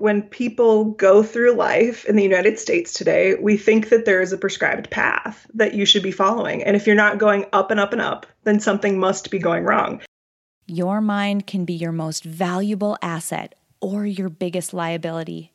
when people go through life in the United States today, we think that there is a prescribed path that you should be following. And if you're not going up and up and up, then something must be going wrong. Your mind can be your most valuable asset or your biggest liability,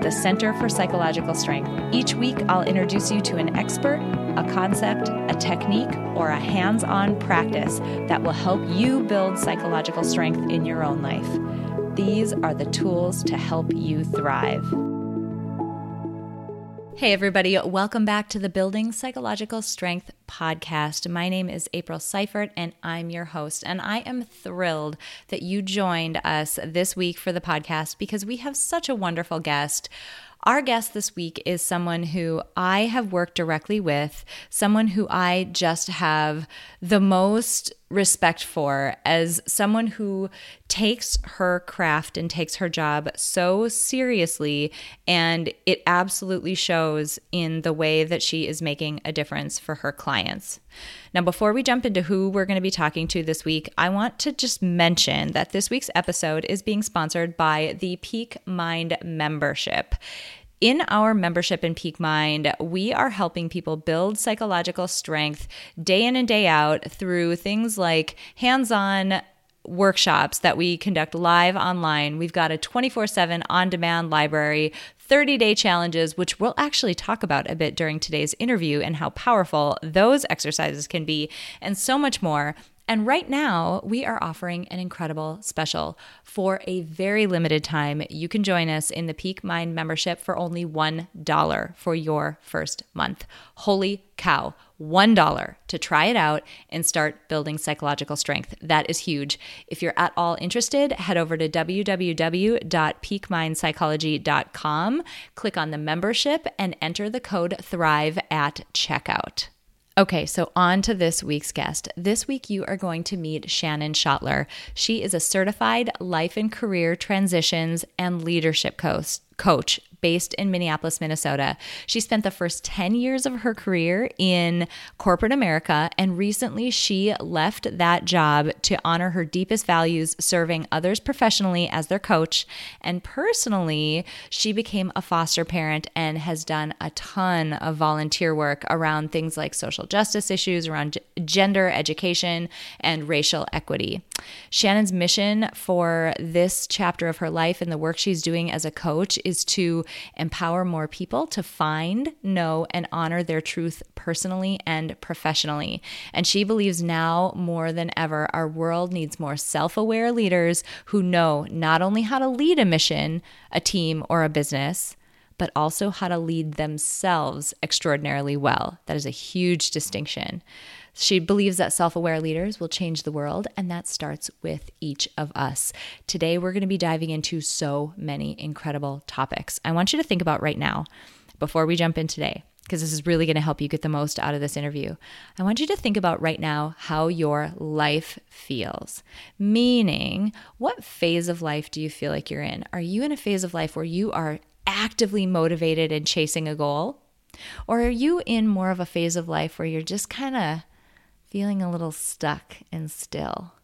the Center for Psychological Strength. Each week, I'll introduce you to an expert a concept, a technique, or a hands on practice that will help you build psychological strength in your own life. These are the tools to help you thrive. Hey, everybody, welcome back to the Building Psychological Strength podcast. My name is April Seifert, and I'm your host. And I am thrilled that you joined us this week for the podcast because we have such a wonderful guest our guest this week is someone who I have worked directly with, someone who I just have the most respect for as someone who takes her craft and takes her job so seriously. And it absolutely shows in the way that she is making a difference for her clients. Now, before we jump into who we're going to be talking to this week, I want to just mention that this week's episode is being sponsored by the Peak Mind membership. In our membership in Peak Mind, we are helping people build psychological strength day in and day out through things like hands on workshops that we conduct live online. We've got a 24 7 on demand library, 30 day challenges, which we'll actually talk about a bit during today's interview and how powerful those exercises can be, and so much more. And right now, we are offering an incredible special. For a very limited time, you can join us in the Peak Mind membership for only $1 for your first month. Holy cow! $1 to try it out and start building psychological strength. That is huge. If you're at all interested, head over to www.peakmindpsychology.com, click on the membership, and enter the code THRIVE at checkout. Okay, so on to this week's guest. This week, you are going to meet Shannon Schottler. She is a certified life and career transitions and leadership coach coach based in Minneapolis, Minnesota. She spent the first 10 years of her career in corporate America, and recently she left that job to honor her deepest values, serving others professionally as their coach. And personally, she became a foster parent and has done a ton of volunteer work around things like social justice issues, around gender, education, and racial equity. Shannon's mission for this chapter of her life and the work she's doing as a coach is to empower more people to find, know, and honor their truth personally and professionally. And she believes now more than ever, our world needs more self aware leaders who know not only how to lead a mission, a team, or a business but also how to lead themselves extraordinarily well. That is a huge distinction. She believes that self aware leaders will change the world, and that starts with each of us. Today, we're going to be diving into so many incredible topics. I want you to think about right now, before we jump in today, because this is really going to help you get the most out of this interview. I want you to think about right now how your life feels. Meaning, what phase of life do you feel like you're in? Are you in a phase of life where you are actively motivated and chasing a goal? Or are you in more of a phase of life where you're just kind of feeling a little stuck and still.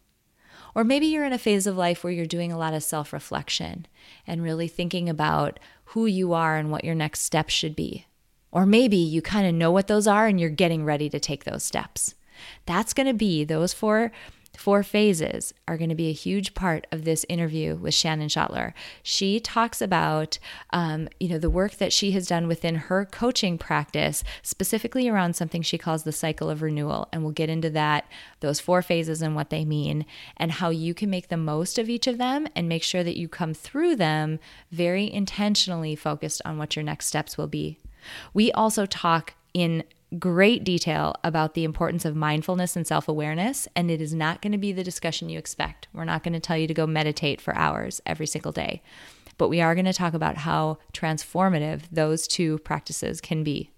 Or maybe you're in a phase of life where you're doing a lot of self reflection and really thinking about who you are and what your next steps should be. Or maybe you kind of know what those are and you're getting ready to take those steps. That's going to be those four four phases are going to be a huge part of this interview with Shannon Schottler. She talks about, um, you know, the work that she has done within her coaching practice, specifically around something she calls the cycle of renewal, and we'll get into that, those four phases and what they mean, and how you can make the most of each of them and make sure that you come through them very intentionally focused on what your next steps will be. We also talk in great detail about the importance of mindfulness and self awareness. And it is not going to be the discussion you expect. We're not going to tell you to go meditate for hours every single day. But we are going to talk about how transformative those two practices can be.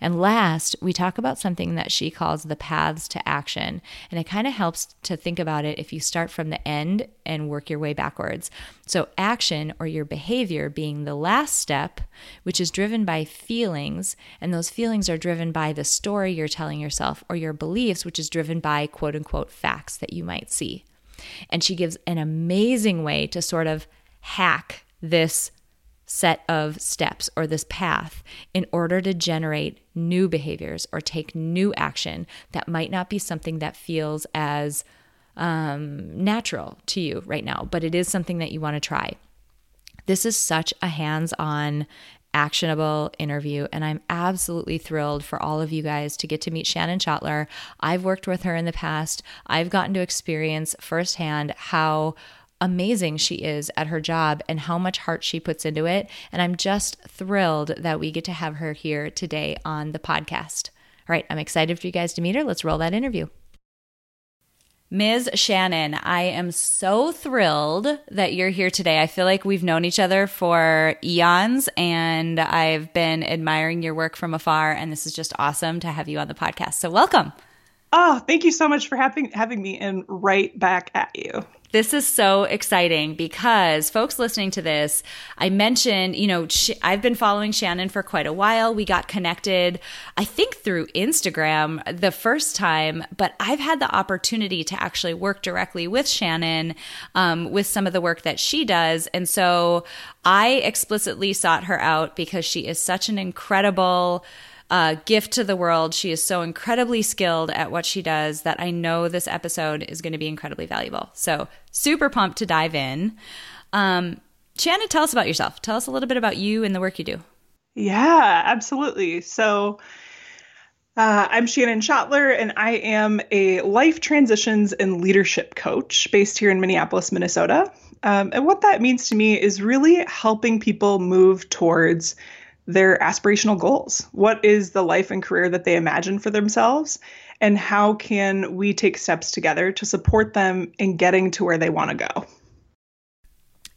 And last, we talk about something that she calls the paths to action. And it kind of helps to think about it if you start from the end and work your way backwards. So, action or your behavior being the last step, which is driven by feelings. And those feelings are driven by the story you're telling yourself or your beliefs, which is driven by quote unquote facts that you might see. And she gives an amazing way to sort of hack this set of steps or this path in order to generate new behaviors or take new action that might not be something that feels as um, natural to you right now, but it is something that you want to try. This is such a hands on, actionable interview, and I'm absolutely thrilled for all of you guys to get to meet Shannon Schottler. I've worked with her in the past, I've gotten to experience firsthand how amazing she is at her job and how much heart she puts into it. And I'm just thrilled that we get to have her here today on the podcast. All right, I'm excited for you guys to meet her. Let's roll that interview. Ms. Shannon, I am so thrilled that you're here today. I feel like we've known each other for eons and I've been admiring your work from afar. And this is just awesome to have you on the podcast. So, welcome. Oh, thank you so much for having having me and right back at you. This is so exciting because folks listening to this, I mentioned, you know, I've been following Shannon for quite a while. We got connected, I think through Instagram the first time, but I've had the opportunity to actually work directly with Shannon um, with some of the work that she does. And so I explicitly sought her out because she is such an incredible, uh, gift to the world. She is so incredibly skilled at what she does that I know this episode is going to be incredibly valuable. So, super pumped to dive in. Um, Shannon, tell us about yourself. Tell us a little bit about you and the work you do. Yeah, absolutely. So, uh, I'm Shannon Schottler, and I am a life transitions and leadership coach based here in Minneapolis, Minnesota. Um, and what that means to me is really helping people move towards their aspirational goals. What is the life and career that they imagine for themselves? And how can we take steps together to support them in getting to where they want to go?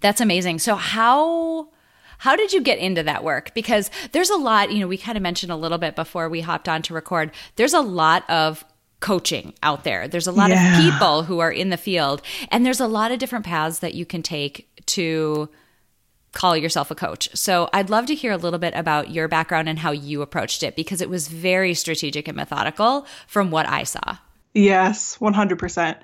That's amazing. So, how. How did you get into that work? Because there's a lot, you know, we kind of mentioned a little bit before we hopped on to record. There's a lot of coaching out there. There's a lot yeah. of people who are in the field, and there's a lot of different paths that you can take to call yourself a coach. So I'd love to hear a little bit about your background and how you approached it because it was very strategic and methodical from what I saw. Yes, 100%.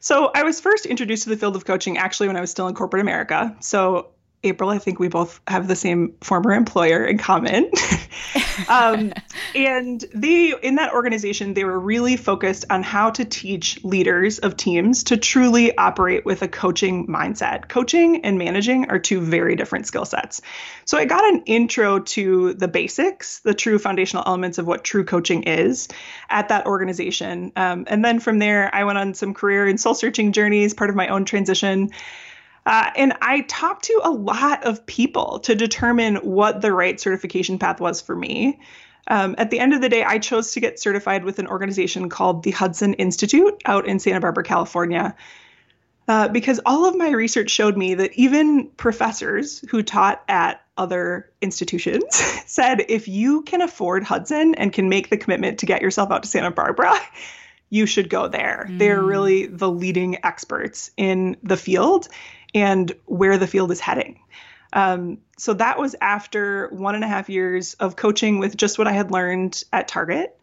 So I was first introduced to the field of coaching actually when I was still in corporate America. So April, I think we both have the same former employer in common. um, and they, in that organization, they were really focused on how to teach leaders of teams to truly operate with a coaching mindset. Coaching and managing are two very different skill sets. So I got an intro to the basics, the true foundational elements of what true coaching is at that organization. Um, and then from there, I went on some career and soul searching journeys, part of my own transition. Uh, and I talked to a lot of people to determine what the right certification path was for me. Um, at the end of the day, I chose to get certified with an organization called the Hudson Institute out in Santa Barbara, California. Uh, because all of my research showed me that even professors who taught at other institutions said if you can afford Hudson and can make the commitment to get yourself out to Santa Barbara, you should go there. Mm. They're really the leading experts in the field and where the field is heading. Um, so that was after one and a half years of coaching with just what I had learned at Target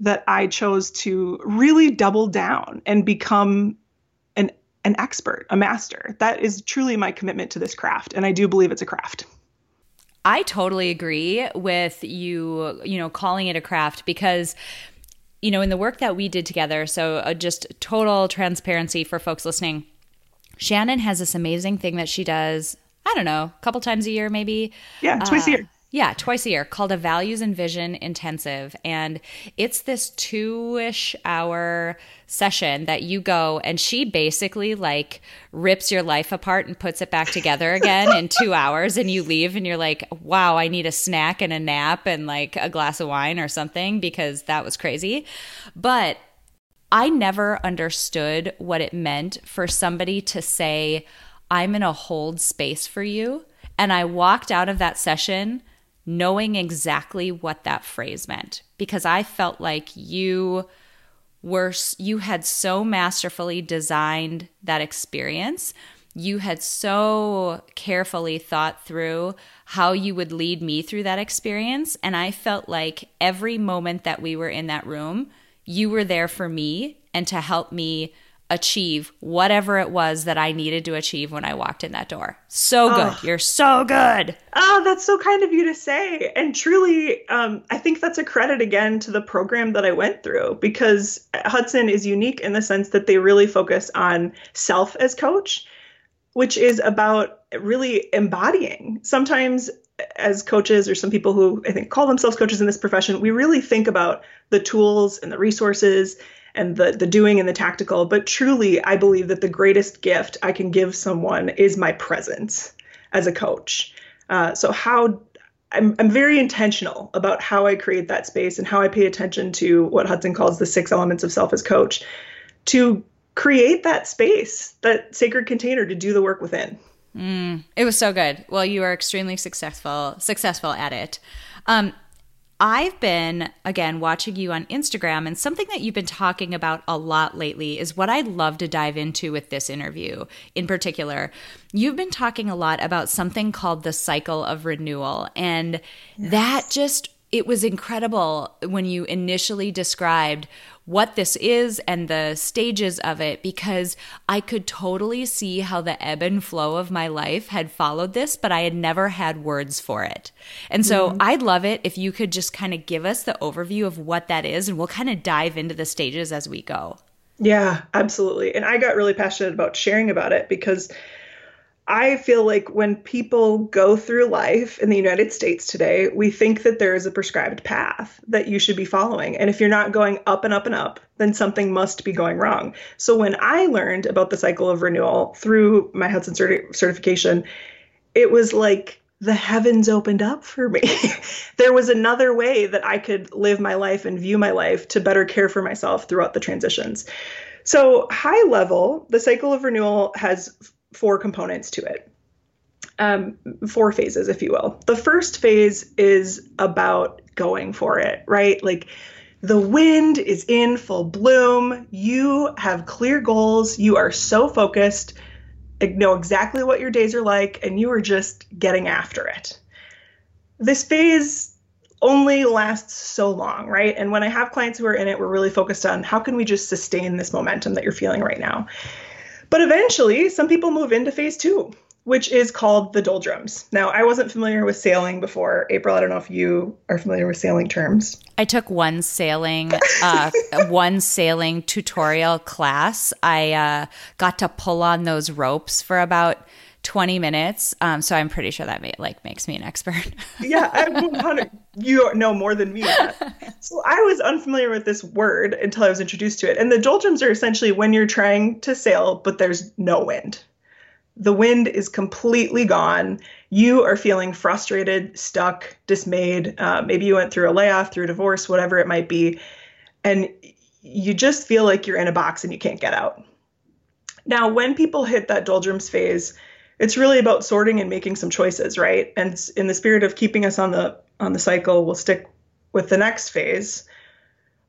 that I chose to really double down and become an an expert, a master. That is truly my commitment to this craft, and I do believe it's a craft. I totally agree with you, you know, calling it a craft because you know, in the work that we did together, so uh, just total transparency for folks listening Shannon has this amazing thing that she does. I don't know, a couple times a year, maybe. Yeah, twice uh, a year. Yeah, twice a year called a Values and Vision Intensive. And it's this two ish hour session that you go and she basically like rips your life apart and puts it back together again in two hours. And you leave and you're like, wow, I need a snack and a nap and like a glass of wine or something because that was crazy. But I never understood what it meant for somebody to say, I'm going to hold space for you. And I walked out of that session knowing exactly what that phrase meant because I felt like you were you had so masterfully designed that experience. You had so carefully thought through how you would lead me through that experience and I felt like every moment that we were in that room, you were there for me and to help me achieve whatever it was that I needed to achieve when I walked in that door. So good. Oh. You're so good. Oh, that's so kind of you to say. And truly, um, I think that's a credit again to the program that I went through because Hudson is unique in the sense that they really focus on self as coach, which is about really embodying. Sometimes as coaches or some people who I think call themselves coaches in this profession, we really think about the tools and the resources and the the doing and the tactical. But truly i believe that the greatest gift i can give someone is my presence as a coach. Uh, so how I'm, I'm very intentional about how i create that space and how i pay attention to what hudson calls the six elements of self as coach to create that space that sacred container to do the work within mm, it was so good well you are extremely successful successful at it um, I've been, again, watching you on Instagram, and something that you've been talking about a lot lately is what I'd love to dive into with this interview in particular. You've been talking a lot about something called the cycle of renewal, and yes. that just it was incredible when you initially described what this is and the stages of it because I could totally see how the ebb and flow of my life had followed this, but I had never had words for it. And so mm-hmm. I'd love it if you could just kind of give us the overview of what that is and we'll kind of dive into the stages as we go. Yeah, absolutely. And I got really passionate about sharing about it because I feel like when people go through life in the United States today, we think that there is a prescribed path that you should be following. And if you're not going up and up and up, then something must be going wrong. So when I learned about the cycle of renewal through my Hudson certi- certification, it was like the heavens opened up for me. there was another way that I could live my life and view my life to better care for myself throughout the transitions. So, high level, the cycle of renewal has four components to it. Um, four phases, if you will. The first phase is about going for it, right? Like the wind is in full bloom. You have clear goals. You are so focused, know exactly what your days are like, and you are just getting after it. This phase only lasts so long, right? And when I have clients who are in it, we're really focused on how can we just sustain this momentum that you're feeling right now. But eventually, some people move into phase two, which is called the doldrums. Now, I wasn't familiar with sailing before. April, I don't know if you are familiar with sailing terms. I took one sailing, uh, one sailing tutorial class. I uh, got to pull on those ropes for about 20 minutes. Um, so I'm pretty sure that may, like makes me an expert. yeah, I'm 100. You know more than me. so I was unfamiliar with this word until I was introduced to it. And the doldrums are essentially when you're trying to sail, but there's no wind. The wind is completely gone. You are feeling frustrated, stuck, dismayed. Uh, maybe you went through a layoff, through a divorce, whatever it might be. And you just feel like you're in a box and you can't get out. Now, when people hit that doldrums phase, it's really about sorting and making some choices, right? And in the spirit of keeping us on the on the cycle, we'll stick with the next phase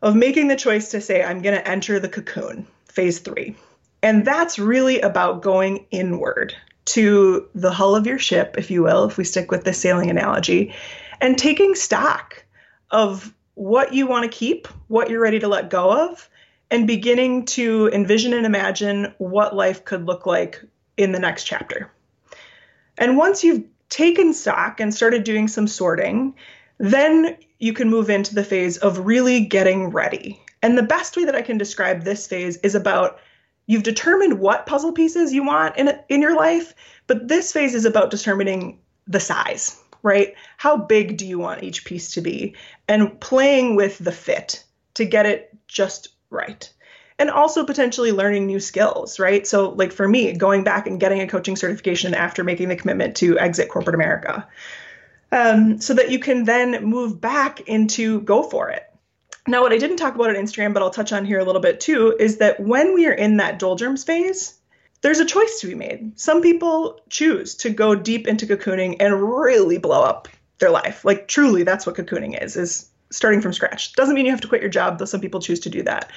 of making the choice to say I'm going to enter the cocoon, phase 3. And that's really about going inward to the hull of your ship, if you will, if we stick with the sailing analogy, and taking stock of what you want to keep, what you're ready to let go of, and beginning to envision and imagine what life could look like in the next chapter. And once you've taken stock and started doing some sorting, then you can move into the phase of really getting ready. And the best way that I can describe this phase is about you've determined what puzzle pieces you want in in your life, but this phase is about determining the size, right? How big do you want each piece to be? And playing with the fit to get it just right. And also potentially learning new skills, right? So, like for me, going back and getting a coaching certification after making the commitment to exit corporate America, um, so that you can then move back into go for it. Now, what I didn't talk about on Instagram, but I'll touch on here a little bit too, is that when we are in that doldrums phase, there's a choice to be made. Some people choose to go deep into cocooning and really blow up their life. Like truly, that's what cocooning is, is starting from scratch. Doesn't mean you have to quit your job, though some people choose to do that.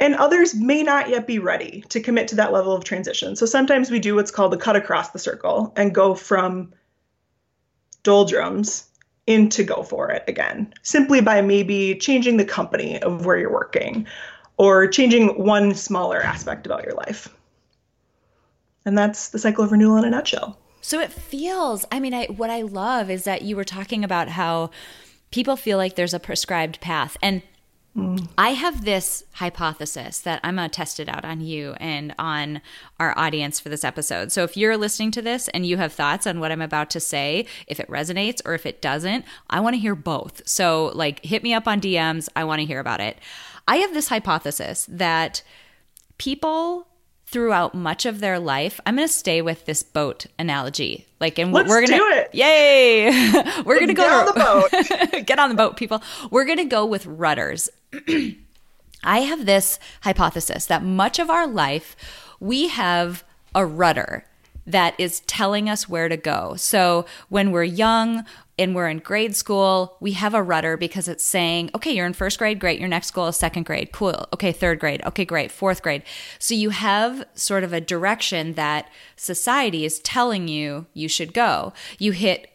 And others may not yet be ready to commit to that level of transition. So sometimes we do what's called the cut across the circle and go from doldrums into go for it again, simply by maybe changing the company of where you're working or changing one smaller aspect about your life. And that's the cycle of renewal in a nutshell. So it feels, I mean, I, what I love is that you were talking about how people feel like there's a prescribed path. And mm. I have this hypothesis that I'm going to test it out on you and on our audience for this episode. So if you're listening to this and you have thoughts on what I'm about to say, if it resonates or if it doesn't, I want to hear both. So, like, hit me up on DMs. I want to hear about it. I have this hypothesis that people throughout much of their life. I'm going to stay with this boat analogy. Like, and Let's we're going to do it. Yay! we're going to go on the boat. get on the boat, people. We're going to go with rudders. I have this hypothesis that much of our life we have a rudder that is telling us where to go. So when we're young, and we're in grade school, we have a rudder because it's saying, okay, you're in first grade, great. Your next goal is second grade, cool. Okay, third grade, okay, great. Fourth grade. So you have sort of a direction that society is telling you you should go. You hit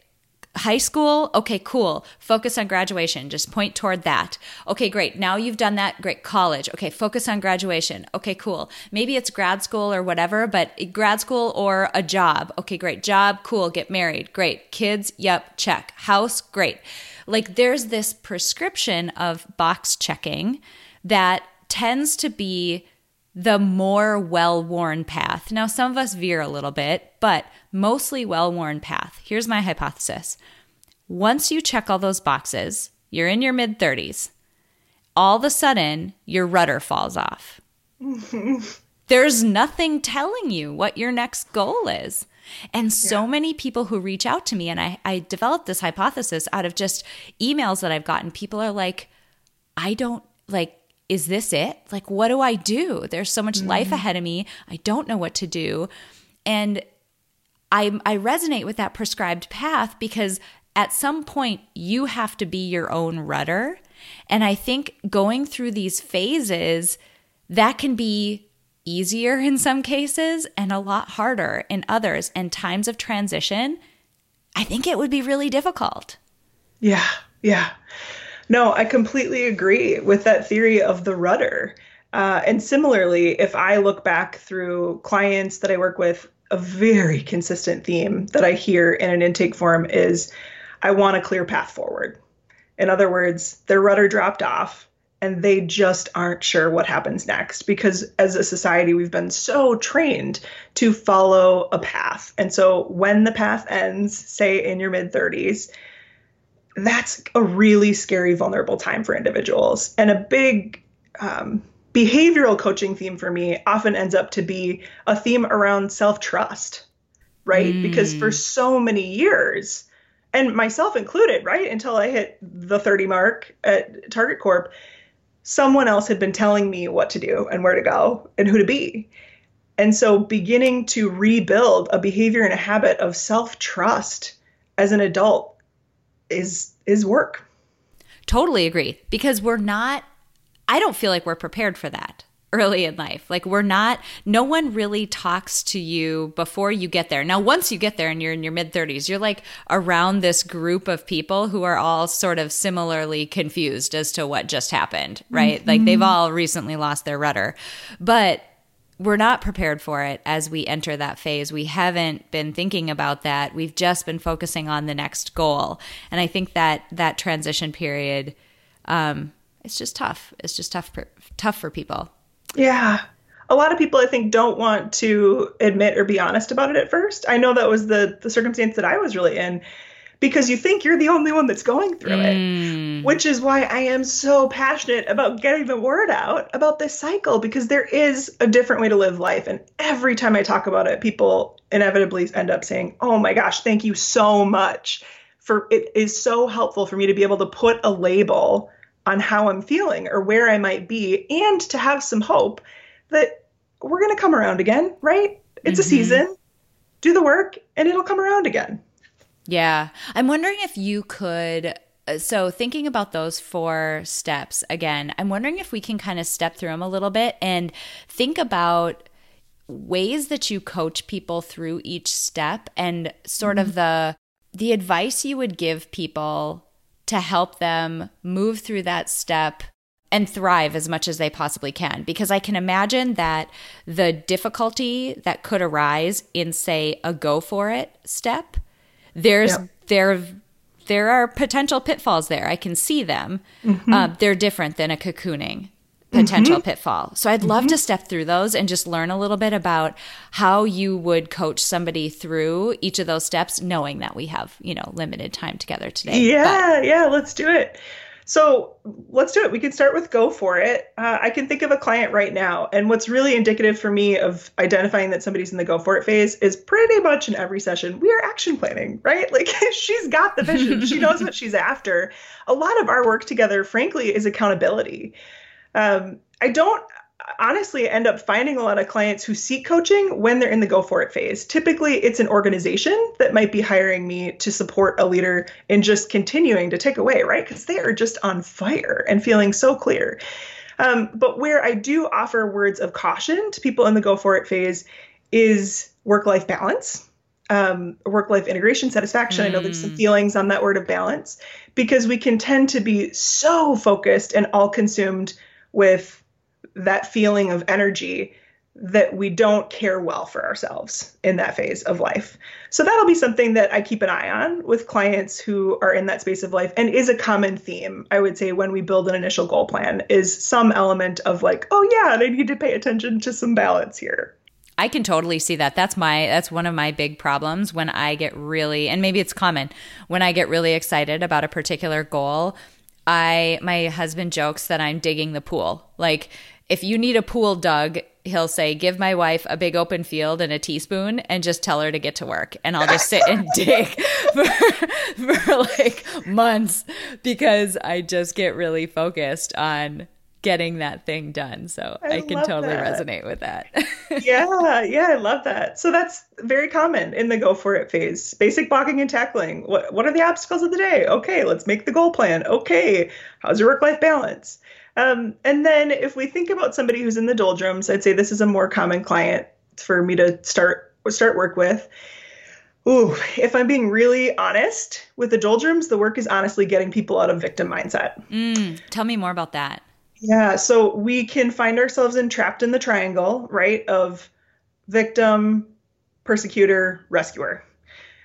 High school, okay, cool. Focus on graduation. Just point toward that. Okay, great. Now you've done that. Great. College, okay, focus on graduation. Okay, cool. Maybe it's grad school or whatever, but grad school or a job. Okay, great. Job, cool. Get married. Great. Kids, yep, check. House, great. Like there's this prescription of box checking that tends to be the more well worn path. Now, some of us veer a little bit, but mostly well worn path. Here's my hypothesis once you check all those boxes, you're in your mid 30s, all of a sudden your rudder falls off. There's nothing telling you what your next goal is. And so yeah. many people who reach out to me, and I, I developed this hypothesis out of just emails that I've gotten. People are like, I don't like is this it? Like, what do I do? There's so much mm-hmm. life ahead of me. I don't know what to do. And I, I resonate with that prescribed path because at some point you have to be your own rudder. And I think going through these phases, that can be easier in some cases and a lot harder in others. And times of transition, I think it would be really difficult. Yeah, yeah. No, I completely agree with that theory of the rudder. Uh, and similarly, if I look back through clients that I work with, a very consistent theme that I hear in an intake form is I want a clear path forward. In other words, their rudder dropped off and they just aren't sure what happens next because as a society we've been so trained to follow a path. And so when the path ends, say in your mid 30s, that's a really scary, vulnerable time for individuals. And a big um, behavioral coaching theme for me often ends up to be a theme around self trust, right? Mm. Because for so many years, and myself included, right, until I hit the 30 mark at Target Corp, someone else had been telling me what to do and where to go and who to be. And so beginning to rebuild a behavior and a habit of self trust as an adult is is work. Totally agree because we're not I don't feel like we're prepared for that early in life. Like we're not no one really talks to you before you get there. Now once you get there and you're in your mid 30s, you're like around this group of people who are all sort of similarly confused as to what just happened, right? Mm-hmm. Like they've all recently lost their rudder. But we're not prepared for it as we enter that phase. We haven't been thinking about that. We've just been focusing on the next goal. And I think that that transition period, um, it's just tough. It's just tough for, tough for people. Yeah. A lot of people, I think, don't want to admit or be honest about it at first. I know that was the the circumstance that I was really in because you think you're the only one that's going through mm. it. Which is why I am so passionate about getting the word out about this cycle because there is a different way to live life. And every time I talk about it, people inevitably end up saying, Oh my gosh, thank you so much. For it is so helpful for me to be able to put a label on how I'm feeling or where I might be and to have some hope that we're going to come around again, right? It's mm-hmm. a season. Do the work and it'll come around again. Yeah. I'm wondering if you could uh, so thinking about those four steps again, I'm wondering if we can kind of step through them a little bit and think about ways that you coach people through each step and sort mm-hmm. of the the advice you would give people to help them move through that step and thrive as much as they possibly can because i can imagine that the difficulty that could arise in say a go for it step there's yep. there there are potential pitfalls there. I can see them. Mm-hmm. Uh, they're different than a cocooning potential mm-hmm. pitfall. So I'd love mm-hmm. to step through those and just learn a little bit about how you would coach somebody through each of those steps, knowing that we have you know limited time together today. Yeah, but, yeah, let's do it. So let's do it. We can start with go for it. Uh, I can think of a client right now. And what's really indicative for me of identifying that somebody's in the go for it phase is pretty much in every session, we are action planning, right? Like she's got the vision, she knows what she's after. A lot of our work together, frankly, is accountability. Um, I don't honestly end up finding a lot of clients who seek coaching when they're in the go for it phase. Typically, it's an organization that might be hiring me to support a leader in just continuing to take away, right? Because they are just on fire and feeling so clear. Um, but where I do offer words of caution to people in the go for it phase is work life balance. Um, work life integration satisfaction. Mm. I know there's some hmm. feelings on that word of balance because we can tend to be so focused and all consumed with that feeling of energy that we don't care well for ourselves in that phase of life. So that'll be something that I keep an eye on with clients who are in that space of life and is a common theme, I would say, when we build an initial goal plan is some element of like, oh yeah, I need to pay attention to some balance here. I can totally see that. That's my that's one of my big problems when I get really and maybe it's common when I get really excited about a particular goal. I my husband jokes that I'm digging the pool. Like if you need a pool dug, he'll say, Give my wife a big open field and a teaspoon and just tell her to get to work. And I'll just sit and dig for, for like months because I just get really focused on getting that thing done. So I, I can totally that. resonate with that. yeah, yeah, I love that. So that's very common in the go for it phase. Basic blocking and tackling. What what are the obstacles of the day? Okay, let's make the goal plan. Okay, how's your work life balance? Um, and then if we think about somebody who's in the doldrums, I'd say this is a more common client for me to start start work with. Ooh, if I'm being really honest with the doldrums, the work is honestly getting people out of victim mindset. Mm, tell me more about that. Yeah, so we can find ourselves entrapped in the triangle, right, of victim, persecutor, rescuer.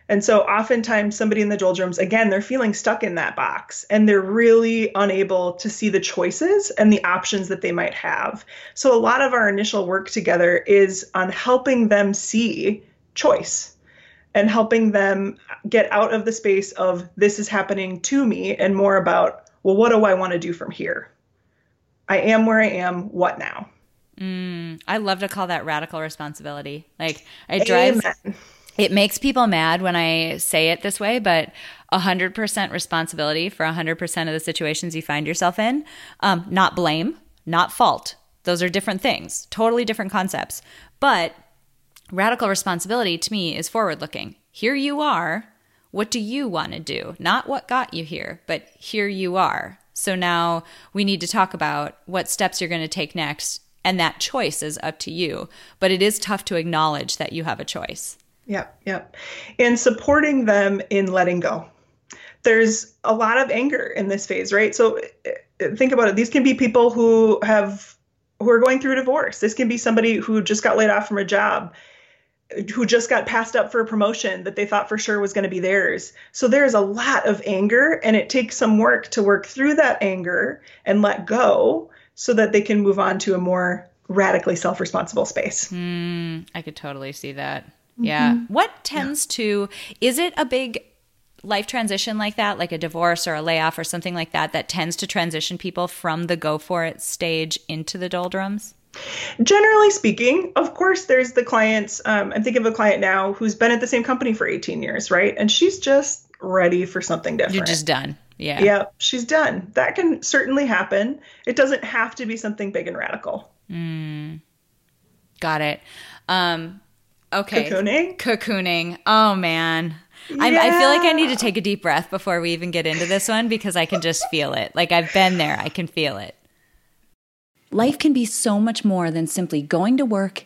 And so oftentimes somebody in the doldrums, again, they're feeling stuck in that box and they're really unable to see the choices and the options that they might have. So a lot of our initial work together is on helping them see choice and helping them get out of the space of this is happening to me and more about, well, what do I want to do from here? I am where I am. What now? Mm, I love to call that radical responsibility. Like it drives. Amen it makes people mad when I say it this way, but 100% responsibility for 100% of the situations you find yourself in. Um, not blame, not fault. Those are different things, totally different concepts. But radical responsibility to me is forward looking. Here you are. What do you want to do? Not what got you here, but here you are. So now we need to talk about what steps you're going to take next. And that choice is up to you. But it is tough to acknowledge that you have a choice. Yep, yep. And supporting them in letting go. There's a lot of anger in this phase, right? So uh, think about it. These can be people who have who are going through divorce. This can be somebody who just got laid off from a job, who just got passed up for a promotion that they thought for sure was going to be theirs. So there's a lot of anger and it takes some work to work through that anger and let go so that they can move on to a more radically self-responsible space. Mm, I could totally see that. Yeah. Mm-hmm. What tends yeah. to, is it a big life transition like that, like a divorce or a layoff or something like that, that tends to transition people from the go for it stage into the doldrums? Generally speaking, of course, there's the clients. Um, I'm thinking of a client now who's been at the same company for 18 years, right? And she's just ready for something different. You're just done. Yeah. Yeah, she's done. That can certainly happen. It doesn't have to be something big and radical. Mm. Got it. Um, okay. Cocooning? Cocooning. Oh, man. Yeah. I, I feel like I need to take a deep breath before we even get into this one because I can just feel it. Like I've been there, I can feel it. Life can be so much more than simply going to work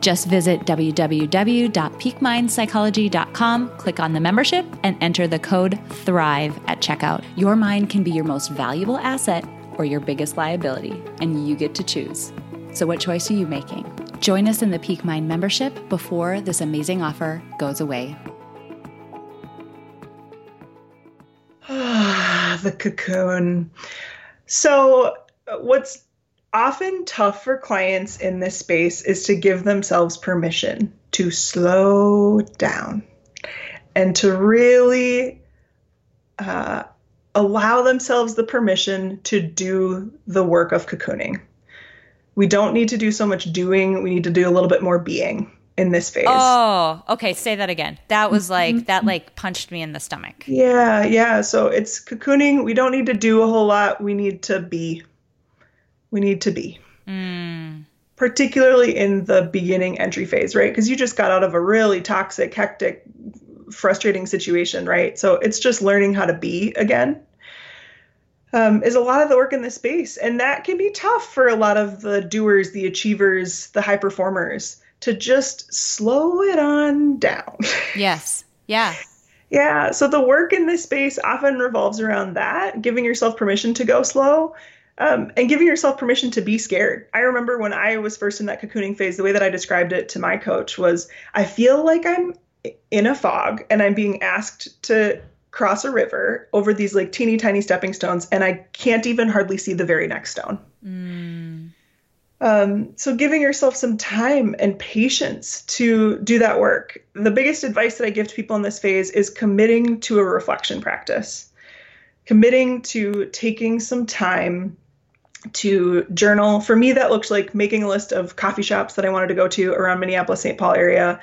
Just visit www.peakmindpsychology.com, click on the membership, and enter the code THRIVE at checkout. Your mind can be your most valuable asset or your biggest liability, and you get to choose. So, what choice are you making? Join us in the Peak Mind membership before this amazing offer goes away. the cocoon. So, uh, what's often tough for clients in this space is to give themselves permission to slow down and to really uh, allow themselves the permission to do the work of cocooning. We don't need to do so much doing, we need to do a little bit more being in this phase. Oh, okay. Say that again. That was like, mm-hmm. that like punched me in the stomach. Yeah, yeah. So it's cocooning. We don't need to do a whole lot. We need to be we need to be. Mm. Particularly in the beginning entry phase, right? Because you just got out of a really toxic, hectic, frustrating situation, right? So it's just learning how to be again. Um, is a lot of the work in this space. And that can be tough for a lot of the doers, the achievers, the high performers to just slow it on down. Yes. Yeah. yeah. So the work in this space often revolves around that, giving yourself permission to go slow um, and giving yourself permission to be scared. I remember when I was first in that cocooning phase, the way that I described it to my coach was I feel like I'm in a fog and I'm being asked to cross a river over these like teeny tiny stepping stones, and I can't even hardly see the very next stone. Mm. Um, so, giving yourself some time and patience to do that work. The biggest advice that I give to people in this phase is committing to a reflection practice, committing to taking some time to journal. For me, that looked like making a list of coffee shops that I wanted to go to around Minneapolis, St. Paul area,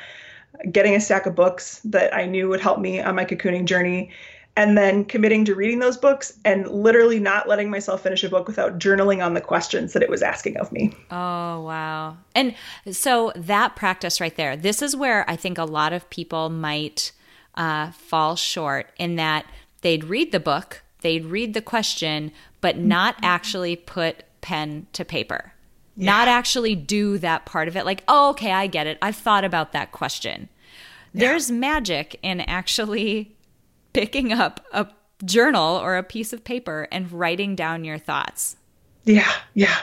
getting a stack of books that I knew would help me on my cocooning journey, and then committing to reading those books and literally not letting myself finish a book without journaling on the questions that it was asking of me. Oh, wow. And so that practice right there, this is where I think a lot of people might uh, fall short in that they'd read the book, they'd read the question, but mm-hmm. not actually put pen to paper. Yeah. Not actually do that part of it. Like, oh, okay, I get it. I've thought about that question. Yeah. There's magic in actually picking up a journal or a piece of paper and writing down your thoughts. Yeah, yeah.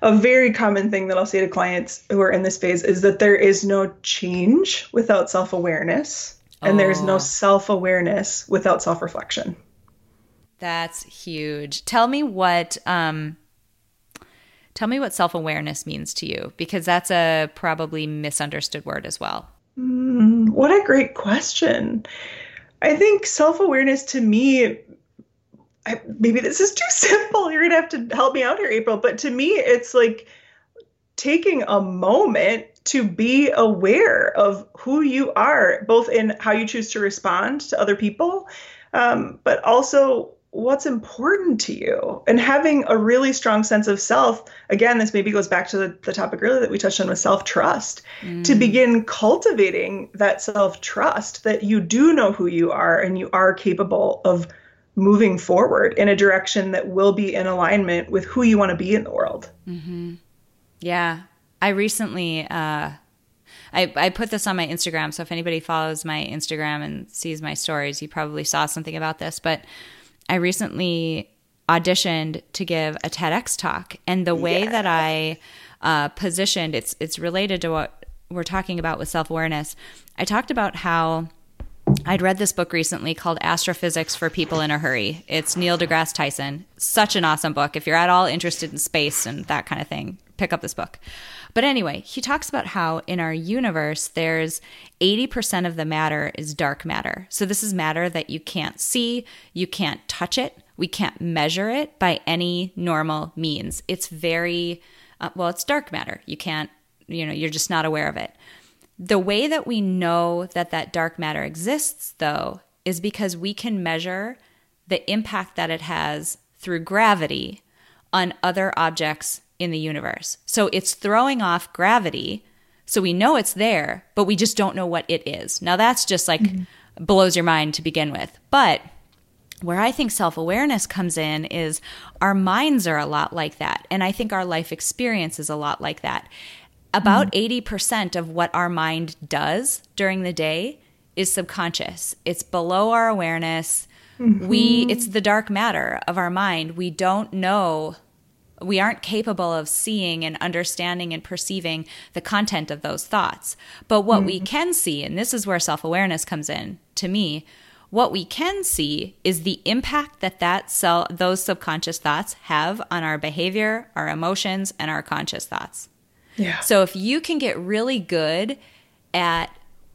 A very common thing that I'll say to clients who are in this phase is that there is no change without self awareness, and oh. there's no oh. self awareness without self reflection. That's huge. Tell me what um, tell me what self awareness means to you, because that's a probably misunderstood word as well. Mm, what a great question. I think self awareness to me, I, maybe this is too simple. You're going to have to help me out here, April. But to me, it's like taking a moment to be aware of who you are, both in how you choose to respond to other people, um, but also what's important to you and having a really strong sense of self again this maybe goes back to the, the topic earlier that we touched on with self-trust mm. to begin cultivating that self-trust that you do know who you are and you are capable of moving forward in a direction that will be in alignment with who you want to be in the world mm-hmm. yeah i recently uh I, I put this on my Instagram, so if anybody follows my Instagram and sees my stories, you probably saw something about this. But I recently auditioned to give a TEDx talk, and the way yeah. that I uh, positioned it's it's related to what we're talking about with self awareness. I talked about how. I'd read this book recently called Astrophysics for People in a Hurry. It's Neil deGrasse Tyson. Such an awesome book. If you're at all interested in space and that kind of thing, pick up this book. But anyway, he talks about how in our universe, there's 80% of the matter is dark matter. So this is matter that you can't see, you can't touch it, we can't measure it by any normal means. It's very, uh, well, it's dark matter. You can't, you know, you're just not aware of it. The way that we know that that dark matter exists, though, is because we can measure the impact that it has through gravity on other objects in the universe. So it's throwing off gravity. So we know it's there, but we just don't know what it is. Now that's just like mm-hmm. blows your mind to begin with. But where I think self awareness comes in is our minds are a lot like that. And I think our life experience is a lot like that. About mm-hmm. 80% of what our mind does during the day is subconscious, it's below our awareness. Mm-hmm. We it's the dark matter of our mind. We don't know we aren't capable of seeing and understanding and perceiving the content of those thoughts. But what mm-hmm. we can see, and this is where self awareness comes in to me, what we can see is the impact that that cell, those subconscious thoughts have on our behavior, our emotions, and our conscious thoughts. Yeah. So if you can get really good at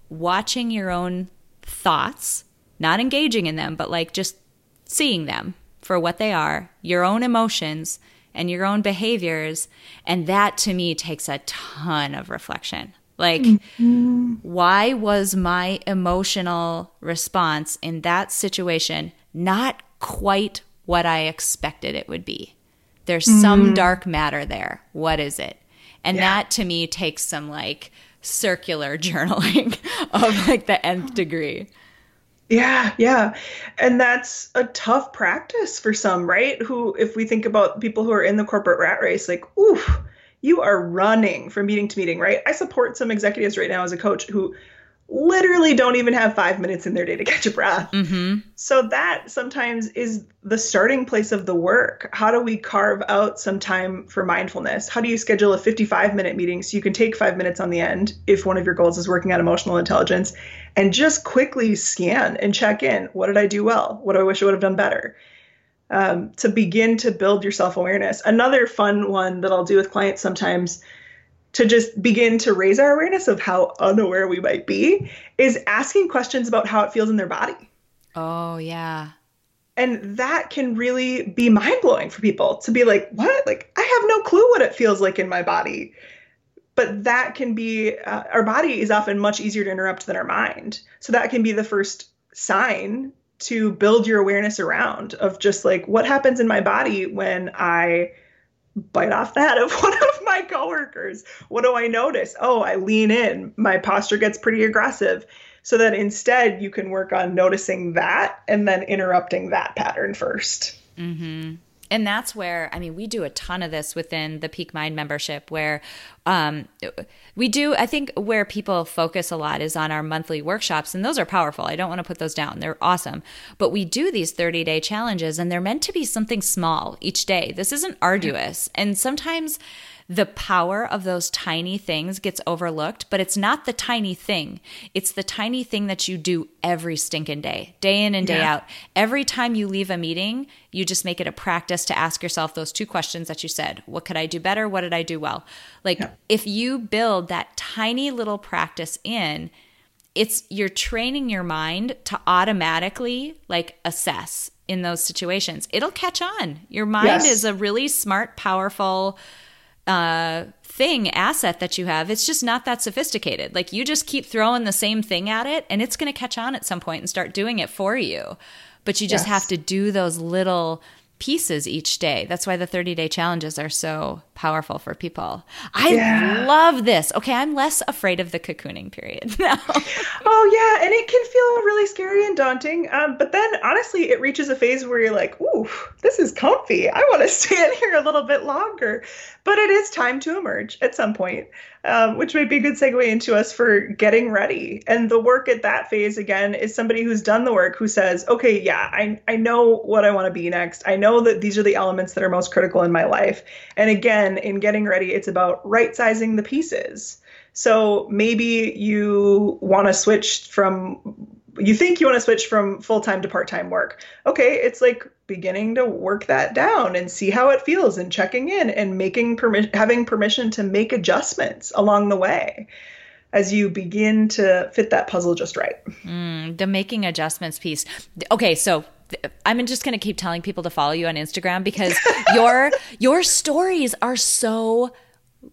watching your own thoughts, not engaging in them, but like just seeing them for what they are, your own emotions, and your own behaviors. And that to me takes a ton of reflection. Like, mm-hmm. why was my emotional response in that situation not quite what I expected it would be? There's mm-hmm. some dark matter there. What is it? And yeah. that to me takes some like circular journaling of like the nth degree. Yeah, yeah. And that's a tough practice for some, right? Who, if we think about people who are in the corporate rat race, like, oof, you are running from meeting to meeting, right? I support some executives right now as a coach who literally don't even have five minutes in their day to catch a breath. Mm-hmm. So that sometimes is the starting place of the work. How do we carve out some time for mindfulness? How do you schedule a 55 minute meeting so you can take five minutes on the end if one of your goals is working on emotional intelligence and just quickly scan and check in. What did I do well? What do I wish I would have done better? Um, to begin to build your self awareness. Another fun one that I'll do with clients sometimes to just begin to raise our awareness of how unaware we might be is asking questions about how it feels in their body. Oh, yeah. And that can really be mind blowing for people to be like, what? Like, I have no clue what it feels like in my body. But that can be, uh, our body is often much easier to interrupt than our mind. So that can be the first sign to build your awareness around of just like, what happens in my body when I bite off that of one of my coworkers. What do I notice? Oh, I lean in. My posture gets pretty aggressive. So that instead you can work on noticing that and then interrupting that pattern 1st mm-hmm. And that's where, I mean, we do a ton of this within the Peak Mind membership where um, we do, I think where people focus a lot is on our monthly workshops, and those are powerful. I don't want to put those down. They're awesome. But we do these 30 day challenges, and they're meant to be something small each day. This isn't arduous. And sometimes, the power of those tiny things gets overlooked, but it's not the tiny thing. It's the tiny thing that you do every stinking day, day in and day yeah. out. Every time you leave a meeting, you just make it a practice to ask yourself those two questions that you said What could I do better? What did I do well? Like, yeah. if you build that tiny little practice in, it's you're training your mind to automatically like assess in those situations. It'll catch on. Your mind yes. is a really smart, powerful, uh, thing asset that you have it's just not that sophisticated like you just keep throwing the same thing at it and it's going to catch on at some point and start doing it for you but you just yes. have to do those little pieces each day. That's why the 30 day challenges are so powerful for people. I yeah. love this. Okay, I'm less afraid of the cocooning period now. oh, yeah. And it can feel really scary and daunting. Um, but then honestly, it reaches a phase where you're like, ooh, this is comfy. I want to stay in here a little bit longer. But it is time to emerge at some point um, which might be a good segue into us for getting ready. And the work at that phase, again, is somebody who's done the work who says, okay, yeah, I, I know what I want to be next. I know that these are the elements that are most critical in my life. And again, in getting ready, it's about right sizing the pieces. So maybe you want to switch from you think you want to switch from full-time to part-time work okay it's like beginning to work that down and see how it feels and checking in and making permission having permission to make adjustments along the way as you begin to fit that puzzle just right. Mm, the making adjustments piece. Okay so I'm just going to keep telling people to follow you on Instagram because your your stories are so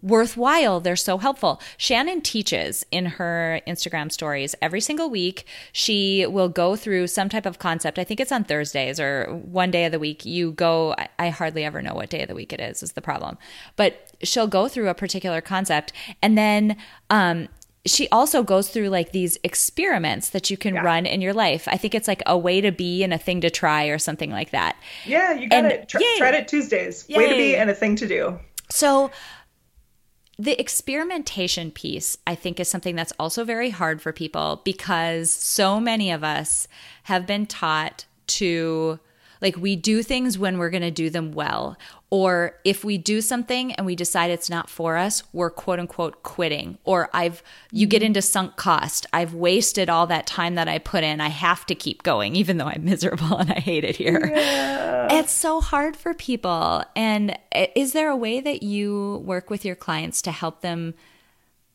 worthwhile. They're so helpful. Shannon teaches in her Instagram stories every single week. She will go through some type of concept. I think it's on Thursdays or one day of the week. You go, I hardly ever know what day of the week it is, is the problem. But she'll go through a particular concept and then, um, she also goes through like these experiments that you can yeah. run in your life. I think it's like a way to be and a thing to try or something like that. Yeah, you got and, it. Try, try it Tuesdays. Yay. Way to be and a thing to do. So the experimentation piece, I think, is something that's also very hard for people because so many of us have been taught to, like, we do things when we're going to do them well, or if we do something and we decide it's not for us we're quote unquote quitting. Or i've you get into sunk cost. I've wasted all that time that i put in. I have to keep going even though i'm miserable and i hate it here. Yeah. it's so hard for people. And is there a way that you work with your clients to help them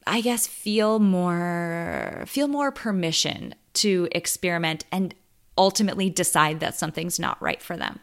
i guess feel more feel more permission to experiment and ultimately decide that something's not right for them?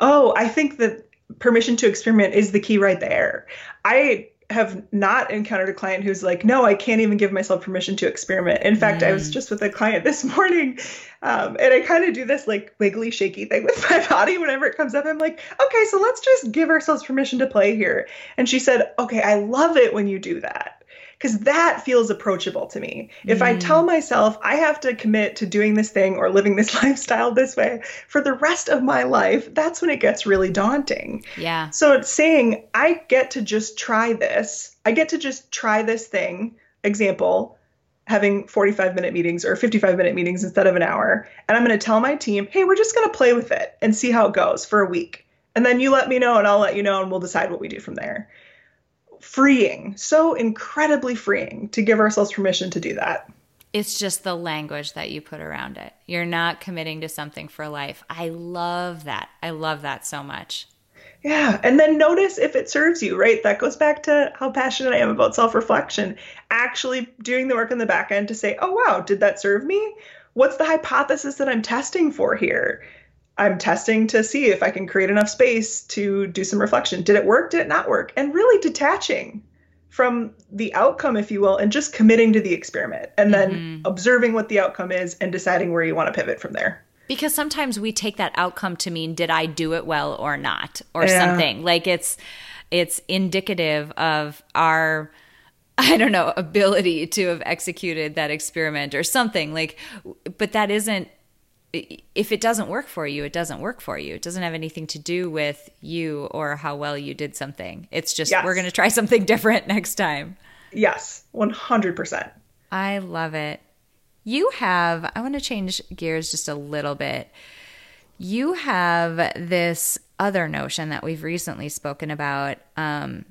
Oh, I think that permission to experiment is the key right there. I have not encountered a client who's like, no, I can't even give myself permission to experiment. In fact, mm. I was mm. just with a client this morning, um, and I kind of do this like wiggly, shaky thing with my body whenever it comes up. I'm like, okay, so let's just give ourselves permission to play here. And she said, okay, I love it when you do that because that feels approachable to me. If I tell mm. myself I have to commit to doing this thing or living this lifestyle this way for the rest of my life, that's when it gets really daunting. Yeah. So it's saying I get to just try this. I get to just try this thing. Example, having 45 minute meetings or 55 minute meetings instead of an hour. And I'm going to tell my team, hey, we're just going to play with it and see how it goes for a week. And then you let me know and I'll let you know and we'll decide what we do from there freeing, so incredibly freeing to give ourselves permission to do that. It's just the language that you put around it. You're not committing to something for life. I love that. I love that so much. Yeah. And then notice if it serves you, right? That goes back to how passionate I am about self reflection. Actually doing the work in the back end to say, oh, wow, did that serve me? What's the hypothesis that I'm testing for here? I'm testing to see if I can create enough space to do some reflection. Did it work? Did it not work? And really detaching from the outcome, if you will, and just committing to the experiment and then mm-hmm. observing what the outcome is and deciding where you want to pivot from there. Because sometimes we take that outcome to mean did I do it well or not or yeah. something. Like it's it's indicative of our I don't know, ability to have executed that experiment or something. Like but that isn't if it doesn't work for you, it doesn't work for you. It doesn't have anything to do with you or how well you did something. It's just yes. we're going to try something different next time. Yes, 100%. I love it. You have, I want to change gears just a little bit. You have this other notion that we've recently spoken about um,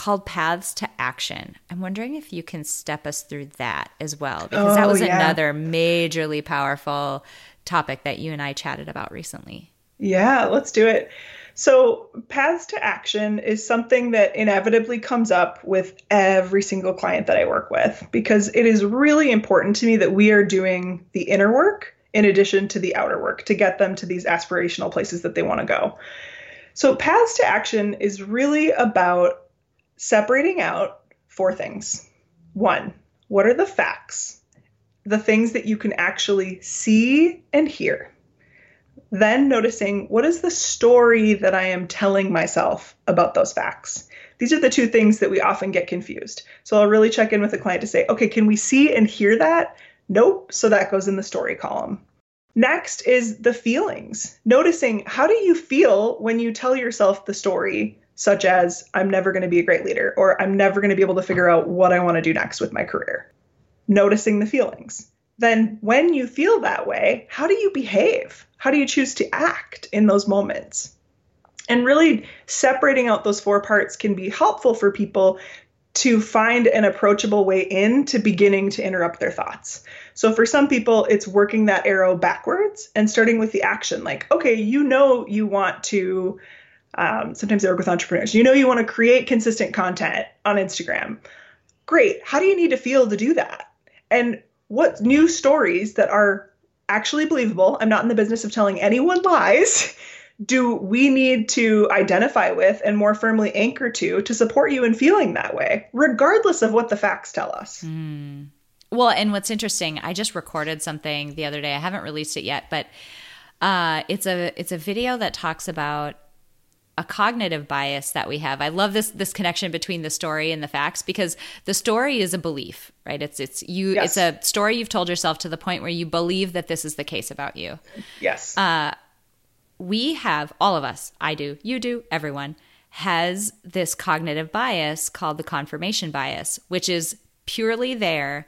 called Paths to Action. I'm wondering if you can step us through that as well, because oh, that was yeah. another majorly powerful topic that you and I chatted about recently. Yeah, let's do it. So, paths to action is something that inevitably comes up with every single client that I work with because it is really important to me that we are doing the inner work in addition to the outer work to get them to these aspirational places that they want to go. So, paths to action is really about separating out four things. One, what are the facts? The things that you can actually see and hear. Then noticing what is the story that I am telling myself about those facts. These are the two things that we often get confused. So I'll really check in with the client to say, okay, can we see and hear that? Nope. So that goes in the story column. Next is the feelings. Noticing how do you feel when you tell yourself the story, such as, I'm never going to be a great leader, or I'm never going to be able to figure out what I want to do next with my career. Noticing the feelings then when you feel that way, how do you behave? How do you choose to act in those moments? And really separating out those four parts can be helpful for people to find an approachable way in to beginning to interrupt their thoughts. So for some people, it's working that arrow backwards and starting with the action. Like, okay, you know, you want to. Um, sometimes I work with entrepreneurs. You know, you want to create consistent content on Instagram. Great. How do you need to feel to do that? And what new stories that are actually believable, I'm not in the business of telling anyone lies, do we need to identify with and more firmly anchor to to support you in feeling that way, regardless of what the facts tell us? Mm. Well, and what's interesting, I just recorded something the other day. I haven't released it yet, but uh, it's a it's a video that talks about a cognitive bias that we have. I love this this connection between the story and the facts because the story is a belief, right? It's it's you yes. it's a story you've told yourself to the point where you believe that this is the case about you. Yes. Uh, we have all of us, I do, you do, everyone has this cognitive bias called the confirmation bias, which is purely there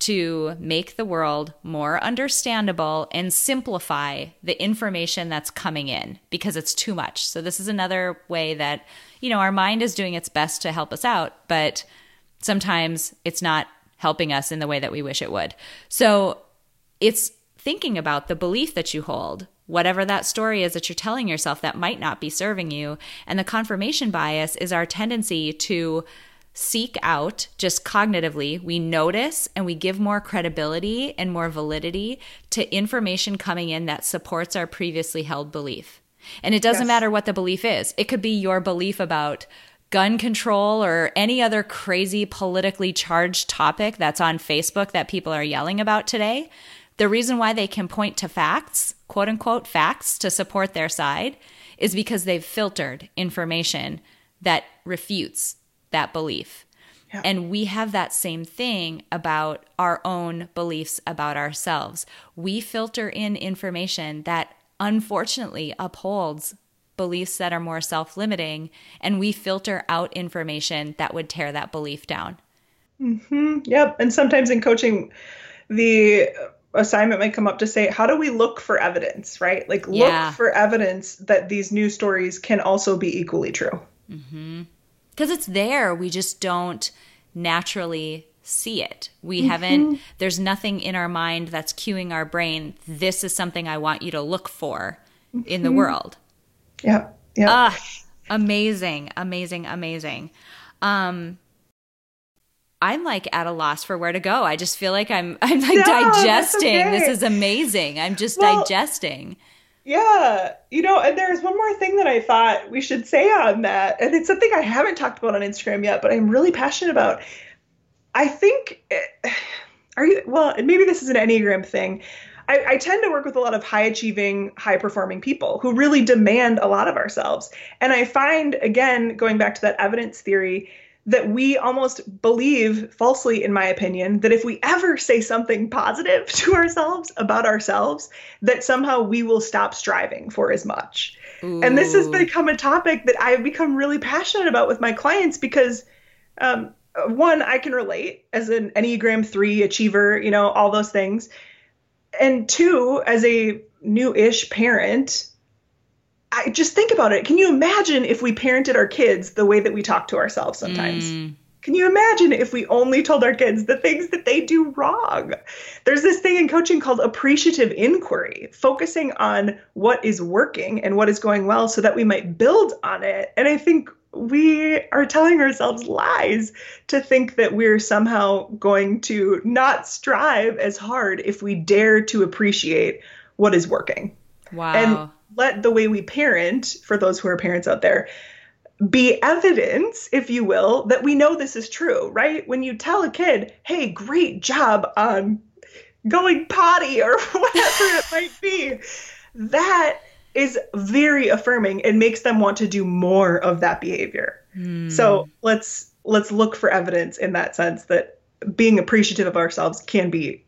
to make the world more understandable and simplify the information that's coming in because it's too much. So, this is another way that, you know, our mind is doing its best to help us out, but sometimes it's not helping us in the way that we wish it would. So, it's thinking about the belief that you hold, whatever that story is that you're telling yourself that might not be serving you. And the confirmation bias is our tendency to seek out just cognitively, we notice and we give more credibility and more validity to information coming in that supports our previously held belief. And it doesn't yes. matter what the belief is, it could be your belief about gun control or any other crazy politically charged topic that's on Facebook that people are yelling about today. The reason why they can point to facts, quote unquote facts, to support their side is because they've filtered information that refutes that belief. Yeah. And we have that same thing about our own beliefs about ourselves. We filter in information that unfortunately upholds beliefs that are more self limiting, and we filter out information that would tear that belief down. Mm-hmm. Yep. And sometimes in coaching, the assignment might come up to say, How do we look for evidence, right? Like, yeah. look for evidence that these new stories can also be equally true. Mm-hmm because it's there. We just don't naturally see it. We mm-hmm. haven't, there's nothing in our mind that's cueing our brain, this is something I want you to look for mm-hmm. in the mm-hmm. world. Yeah. Yeah. Ah, amazing, amazing, amazing. Um, I'm like at a loss for where to go. I just feel like I'm I'm like no, digesting. Okay. This is amazing. I'm just well, digesting. Yeah, you know, and there's one more thing that I thought we should say on that, and it's something I haven't talked about on Instagram yet, but I'm really passionate about. I think, eh, are you, well, and maybe this is an Enneagram thing. I, I tend to work with a lot of high achieving, high performing people who really demand a lot of ourselves. And I find, again, going back to that evidence theory, that we almost believe, falsely in my opinion, that if we ever say something positive to ourselves about ourselves, that somehow we will stop striving for as much. Ooh. And this has become a topic that I've become really passionate about with my clients because um, one, I can relate as an Enneagram 3 achiever, you know, all those things. And two, as a new ish parent, I just think about it. Can you imagine if we parented our kids the way that we talk to ourselves sometimes? Mm. Can you imagine if we only told our kids the things that they do wrong? There's this thing in coaching called appreciative inquiry, focusing on what is working and what is going well so that we might build on it. And I think we are telling ourselves lies to think that we're somehow going to not strive as hard if we dare to appreciate what is working. Wow. And let the way we parent, for those who are parents out there, be evidence, if you will, that we know this is true, right? When you tell a kid, hey, great job on going potty or whatever it might be, that is very affirming and makes them want to do more of that behavior. Mm. So let's let's look for evidence in that sense that being appreciative of ourselves can be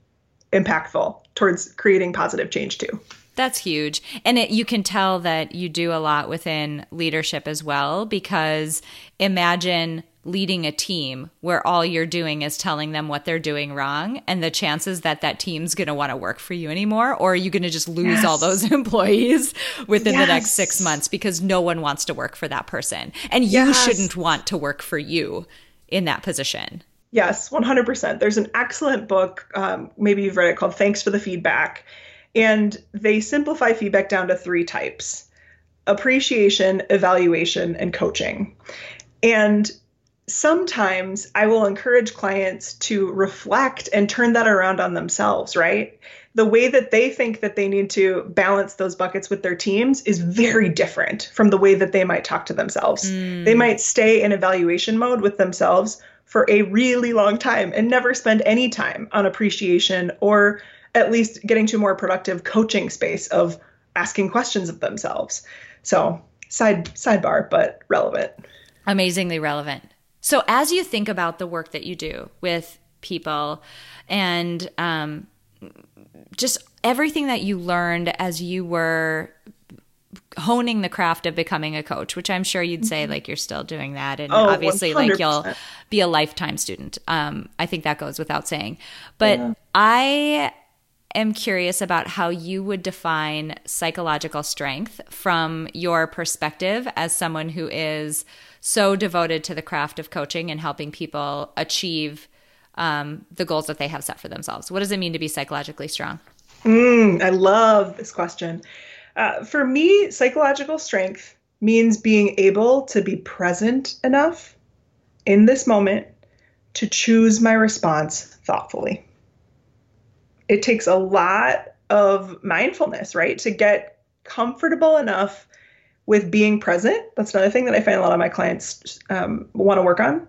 impactful towards creating positive change too. That's huge. And it, you can tell that you do a lot within leadership as well, because imagine leading a team where all you're doing is telling them what they're doing wrong and the chances that that team's going to want to work for you anymore or are you going to just lose yes. all those employees within yes. the next 6 months because no one wants to work for that person and you yes. shouldn't want to work for you in that position yes 100% there's an excellent book um, maybe you've read it called thanks for the feedback and they simplify feedback down to three types appreciation, evaluation, and coaching. And sometimes I will encourage clients to reflect and turn that around on themselves, right? The way that they think that they need to balance those buckets with their teams is very different from the way that they might talk to themselves. Mm. They might stay in evaluation mode with themselves for a really long time and never spend any time on appreciation or at least getting to a more productive coaching space of asking questions of themselves. So, side sidebar, but relevant. Amazingly relevant. So, as you think about the work that you do with people and um, just everything that you learned as you were honing the craft of becoming a coach, which I'm sure you'd say mm-hmm. like you're still doing that, and oh, obviously 100%. like you'll be a lifetime student. Um, I think that goes without saying. But yeah. I am curious about how you would define psychological strength from your perspective as someone who is so devoted to the craft of coaching and helping people achieve um, the goals that they have set for themselves. What does it mean to be psychologically strong? Mm, I love this question. Uh, for me, psychological strength means being able to be present enough in this moment to choose my response thoughtfully it takes a lot of mindfulness, right? To get comfortable enough with being present. That's another thing that I find a lot of my clients um, want to work on.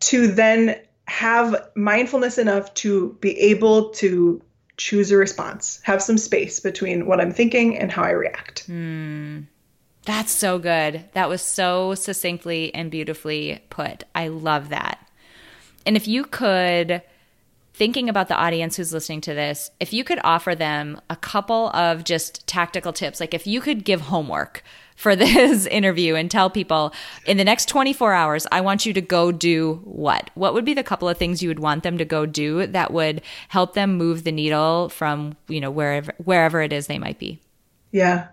To then have mindfulness enough to be able to choose a response, have some space between what I'm thinking and how I react. Mm, that's so good. That was so succinctly and beautifully put. I love that. And if you could thinking about the audience who's listening to this, if you could offer them a couple of just tactical tips, like if you could give homework for this interview and tell people in the next 24 hours, I want you to go do what? What would be the couple of things you would want them to go do that would help them move the needle from, you know, wherever wherever it is they might be? Yeah.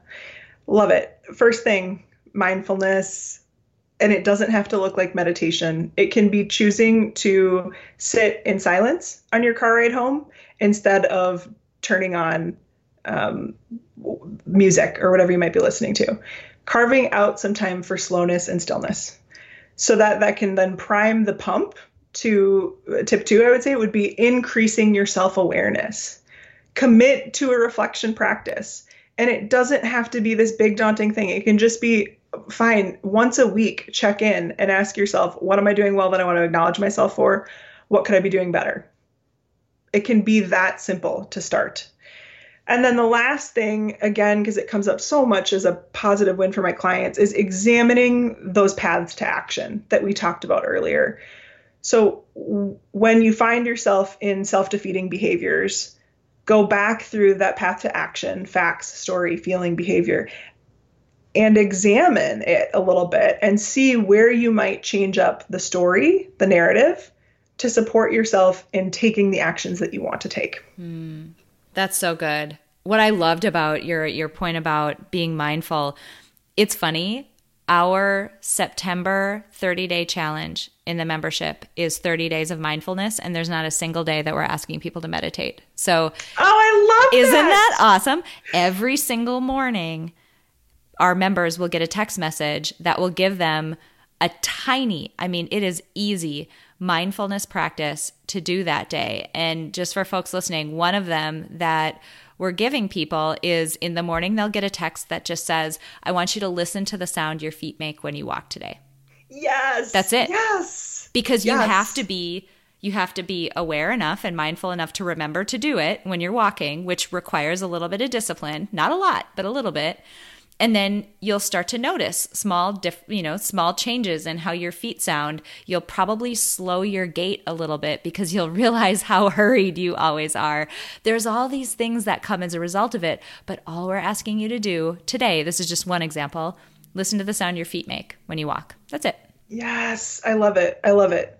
Love it. First thing, mindfulness, and it doesn't have to look like meditation. It can be choosing to sit in silence on your car ride home instead of turning on um, music or whatever you might be listening to. Carving out some time for slowness and stillness so that that can then prime the pump to tip two, I would say, would be increasing your self awareness. Commit to a reflection practice. And it doesn't have to be this big daunting thing. It can just be fine once a week check in and ask yourself what am i doing well that i want to acknowledge myself for? What could i be doing better? It can be that simple to start. And then the last thing, again, because it comes up so much as a positive win for my clients, is examining those paths to action that we talked about earlier. So when you find yourself in self defeating behaviors, go back through that path to action facts, story, feeling, behavior and examine it a little bit and see where you might change up the story, the narrative, to support yourself in taking the actions that you want to take. Mm, that's so good. What I loved about your your point about being mindful, it's funny. Our September 30 day challenge in the membership is 30 days of mindfulness, and there's not a single day that we're asking people to meditate. So, oh, I love Isn't that, that awesome? Every single morning, our members will get a text message that will give them a tiny, I mean, it is easy mindfulness practice to do that day. And just for folks listening, one of them that we're giving people is in the morning, they'll get a text that just says, I want you to listen to the sound your feet make when you walk today. Yes. That's it. Yes. Because you yes. have to be you have to be aware enough and mindful enough to remember to do it when you're walking, which requires a little bit of discipline, not a lot, but a little bit and then you'll start to notice small diff, you know small changes in how your feet sound. You'll probably slow your gait a little bit because you'll realize how hurried you always are. There's all these things that come as a result of it but all we're asking you to do today this is just one example listen to the sound your feet make when you walk. That's it. Yes i love it. I love it.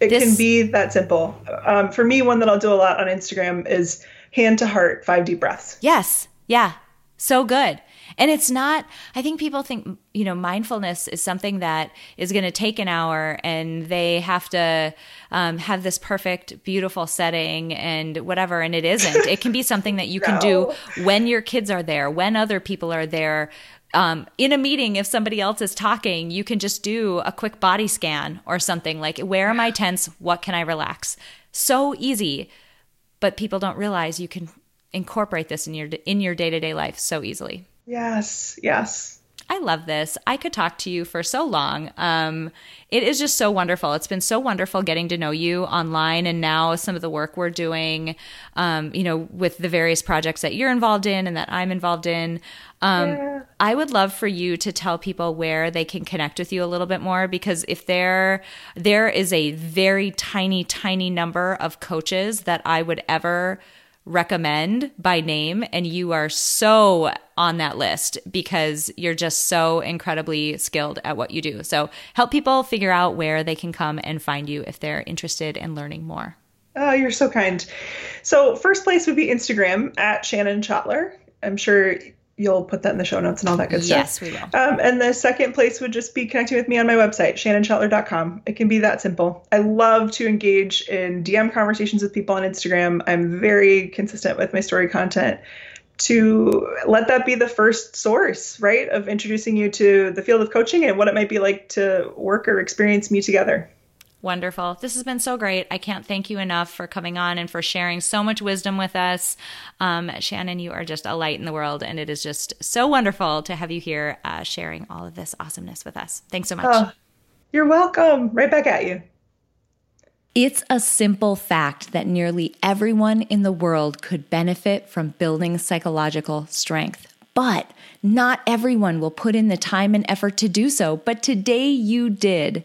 It this, can be that simple. Um, for me one that i'll do a lot on instagram is hand to heart five deep breaths. Yes. Yeah. So good and it's not, I think people think, you know, mindfulness is something that is going to take an hour and they have to um, have this perfect, beautiful setting and whatever. And it isn't. it can be something that you no. can do when your kids are there, when other people are there. Um, in a meeting, if somebody else is talking, you can just do a quick body scan or something like, where am I tense? What can I relax? So easy. But people don't realize you can incorporate this in your in your day-to-day life so easily. Yes, yes. I love this. I could talk to you for so long. Um, it is just so wonderful. It's been so wonderful getting to know you online, and now some of the work we're doing, um, you know, with the various projects that you're involved in and that I'm involved in. Um, yeah. I would love for you to tell people where they can connect with you a little bit more because if there there is a very tiny, tiny number of coaches that I would ever recommend by name and you are so on that list because you're just so incredibly skilled at what you do. So help people figure out where they can come and find you if they're interested in learning more. Oh, you're so kind. So first place would be Instagram at Shannon Schottler. I'm sure you'll put that in the show notes and all that good yes, stuff. Yes, we will. Um, and the second place would just be connecting with me on my website, shannonschottler.com. It can be that simple. I love to engage in DM conversations with people on Instagram. I'm very consistent with my story content to let that be the first source, right, of introducing you to the field of coaching and what it might be like to work or experience me together. Wonderful. This has been so great. I can't thank you enough for coming on and for sharing so much wisdom with us. Um, Shannon, you are just a light in the world, and it is just so wonderful to have you here uh, sharing all of this awesomeness with us. Thanks so much. Oh, you're welcome. Right back at you. It's a simple fact that nearly everyone in the world could benefit from building psychological strength. But not everyone will put in the time and effort to do so. But today you did.